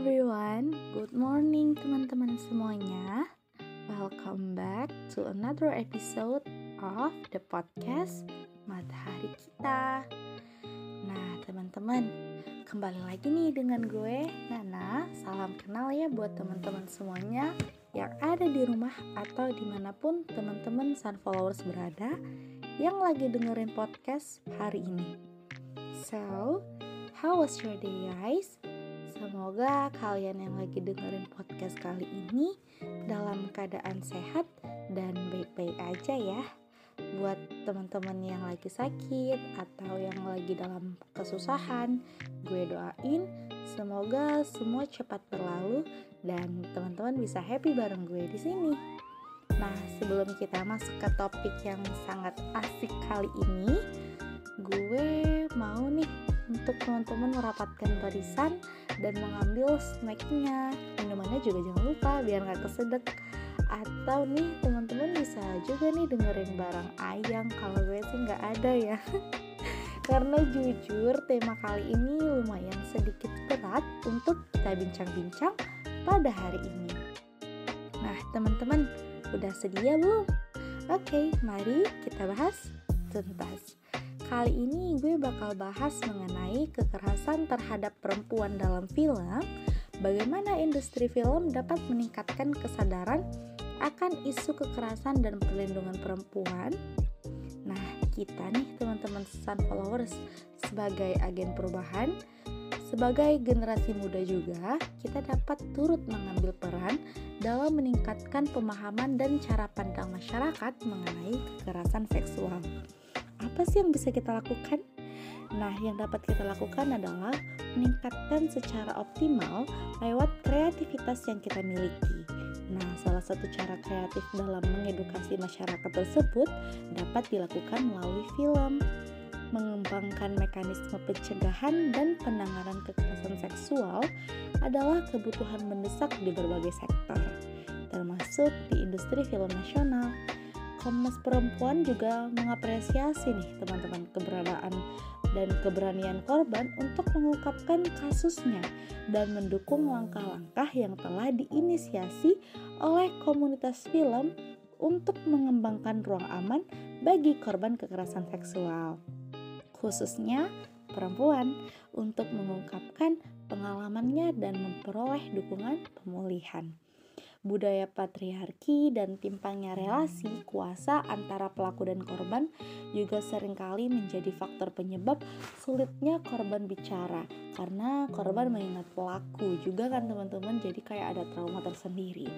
everyone, good morning teman-teman semuanya. Welcome back to another episode of the podcast Matahari Kita. Nah, teman-teman, kembali lagi nih dengan gue Nana. Salam kenal ya buat teman-teman semuanya yang ada di rumah atau di mana pun teman-teman Sun Followers berada yang lagi dengerin podcast hari ini. So, how was your day guys? Semoga kalian yang lagi dengerin podcast kali ini dalam keadaan sehat dan baik-baik aja ya. Buat teman-teman yang lagi sakit atau yang lagi dalam kesusahan, gue doain semoga semua cepat berlalu dan teman-teman bisa happy bareng gue di sini. Nah, sebelum kita masuk ke topik yang sangat asik kali ini, gue mau nih untuk teman-teman merapatkan barisan dan mengambil snacknya. Minumannya juga jangan lupa biar nggak kesedek. Atau nih teman-teman bisa juga nih dengerin barang ayang kalau gue sih nggak ada ya. Karena jujur tema kali ini lumayan sedikit berat untuk kita bincang-bincang pada hari ini. Nah teman-teman udah sedia belum? Oke, mari kita bahas tuntas. Kali ini gue bakal bahas mengenai kekerasan terhadap perempuan dalam film, bagaimana industri film dapat meningkatkan kesadaran akan isu kekerasan dan perlindungan perempuan. Nah, kita nih teman-teman Sun Followers sebagai agen perubahan, sebagai generasi muda juga, kita dapat turut mengambil peran dalam meningkatkan pemahaman dan cara pandang masyarakat mengenai kekerasan seksual apa sih yang bisa kita lakukan? Nah, yang dapat kita lakukan adalah meningkatkan secara optimal lewat kreativitas yang kita miliki. Nah, salah satu cara kreatif dalam mengedukasi masyarakat tersebut dapat dilakukan melalui film. Mengembangkan mekanisme pencegahan dan penanganan kekerasan seksual adalah kebutuhan mendesak di berbagai sektor, termasuk di industri film nasional. Komnas Perempuan juga mengapresiasi nih teman-teman keberadaan dan keberanian korban untuk mengungkapkan kasusnya dan mendukung langkah-langkah yang telah diinisiasi oleh komunitas film untuk mengembangkan ruang aman bagi korban kekerasan seksual. Khususnya perempuan untuk mengungkapkan pengalamannya dan memperoleh dukungan pemulihan budaya patriarki dan timpangnya relasi kuasa antara pelaku dan korban juga sering kali menjadi faktor penyebab sulitnya korban bicara. Karena korban mengingat pelaku juga kan teman-teman jadi kayak ada trauma tersendiri.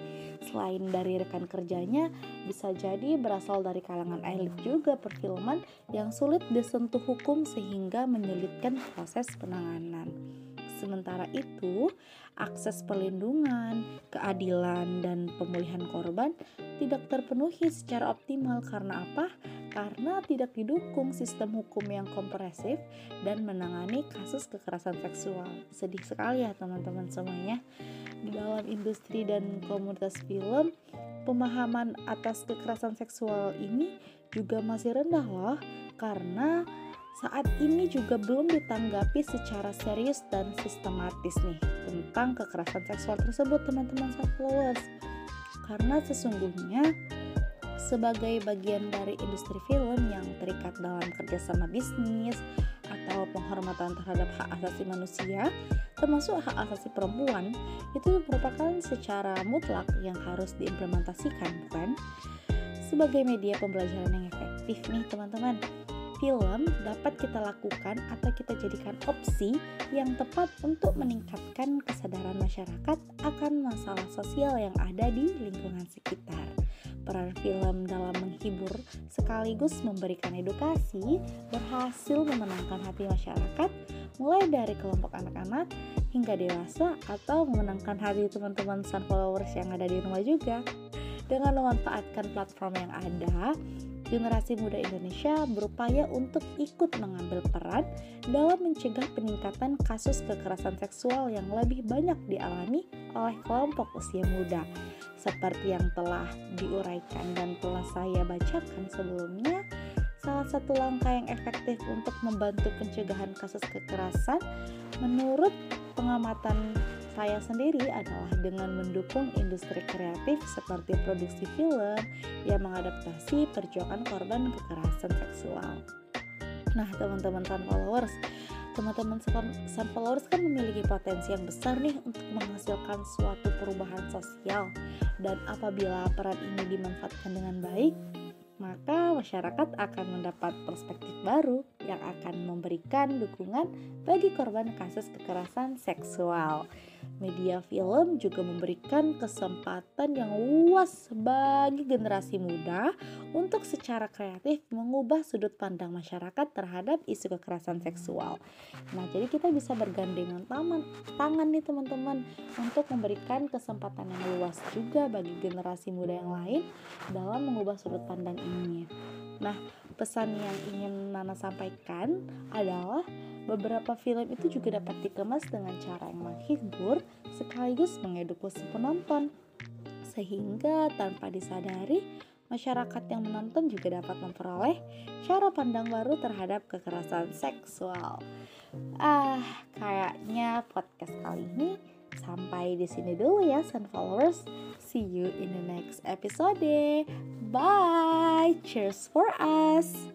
Selain dari rekan kerjanya bisa jadi berasal dari kalangan elit juga perfilman yang sulit disentuh hukum sehingga menyulitkan proses penanganan Sementara itu, akses perlindungan, keadilan, dan pemulihan korban tidak terpenuhi secara optimal karena apa? Karena tidak didukung sistem hukum yang kompresif dan menangani kasus kekerasan seksual. Sedih sekali ya teman-teman semuanya. Di dalam industri dan komunitas film, pemahaman atas kekerasan seksual ini juga masih rendah loh karena saat ini juga belum ditanggapi secara serius dan sistematis nih tentang kekerasan seksual tersebut teman-teman followers karena sesungguhnya sebagai bagian dari industri film yang terikat dalam kerjasama bisnis atau penghormatan terhadap hak asasi manusia termasuk hak asasi perempuan itu merupakan secara mutlak yang harus diimplementasikan bukan? Sebagai media pembelajaran yang efektif nih teman-teman film dapat kita lakukan atau kita jadikan opsi yang tepat untuk meningkatkan kesadaran masyarakat akan masalah sosial yang ada di lingkungan sekitar. Peran film dalam menghibur sekaligus memberikan edukasi berhasil memenangkan hati masyarakat mulai dari kelompok anak-anak hingga dewasa atau memenangkan hati teman-teman sun followers yang ada di rumah juga. Dengan memanfaatkan platform yang ada, generasi muda Indonesia berupaya untuk ikut mengambil peran dalam mencegah peningkatan kasus kekerasan seksual yang lebih banyak dialami oleh kelompok usia muda. Seperti yang telah diuraikan dan telah saya bacakan sebelumnya, salah satu langkah yang efektif untuk membantu pencegahan kasus kekerasan menurut pengamatan saya sendiri adalah dengan mendukung industri kreatif seperti produksi film yang mengadaptasi perjuangan korban kekerasan seksual. Nah, teman-teman Sun Followers, teman-teman Sun Followers kan memiliki potensi yang besar nih untuk menghasilkan suatu perubahan sosial. Dan apabila peran ini dimanfaatkan dengan baik, maka masyarakat akan mendapat perspektif baru yang akan memberikan dukungan bagi korban kasus kekerasan seksual. Media film juga memberikan kesempatan yang luas bagi generasi muda untuk secara kreatif mengubah sudut pandang masyarakat terhadap isu kekerasan seksual. Nah, jadi kita bisa bergandengan tangan, tangan nih teman-teman untuk memberikan kesempatan yang luas juga bagi generasi muda yang lain dalam mengubah sudut pandang ini. Nah, pesan yang ingin Nana sampaikan adalah beberapa film itu juga dapat dikemas dengan cara yang menghibur sekaligus mengedukasi penonton. Sehingga tanpa disadari, masyarakat yang menonton juga dapat memperoleh cara pandang baru terhadap kekerasan seksual. Ah, kayaknya podcast kali ini sampai di sini dulu ya, Sun Followers. See you in the next episode. Bye. Cheers for us.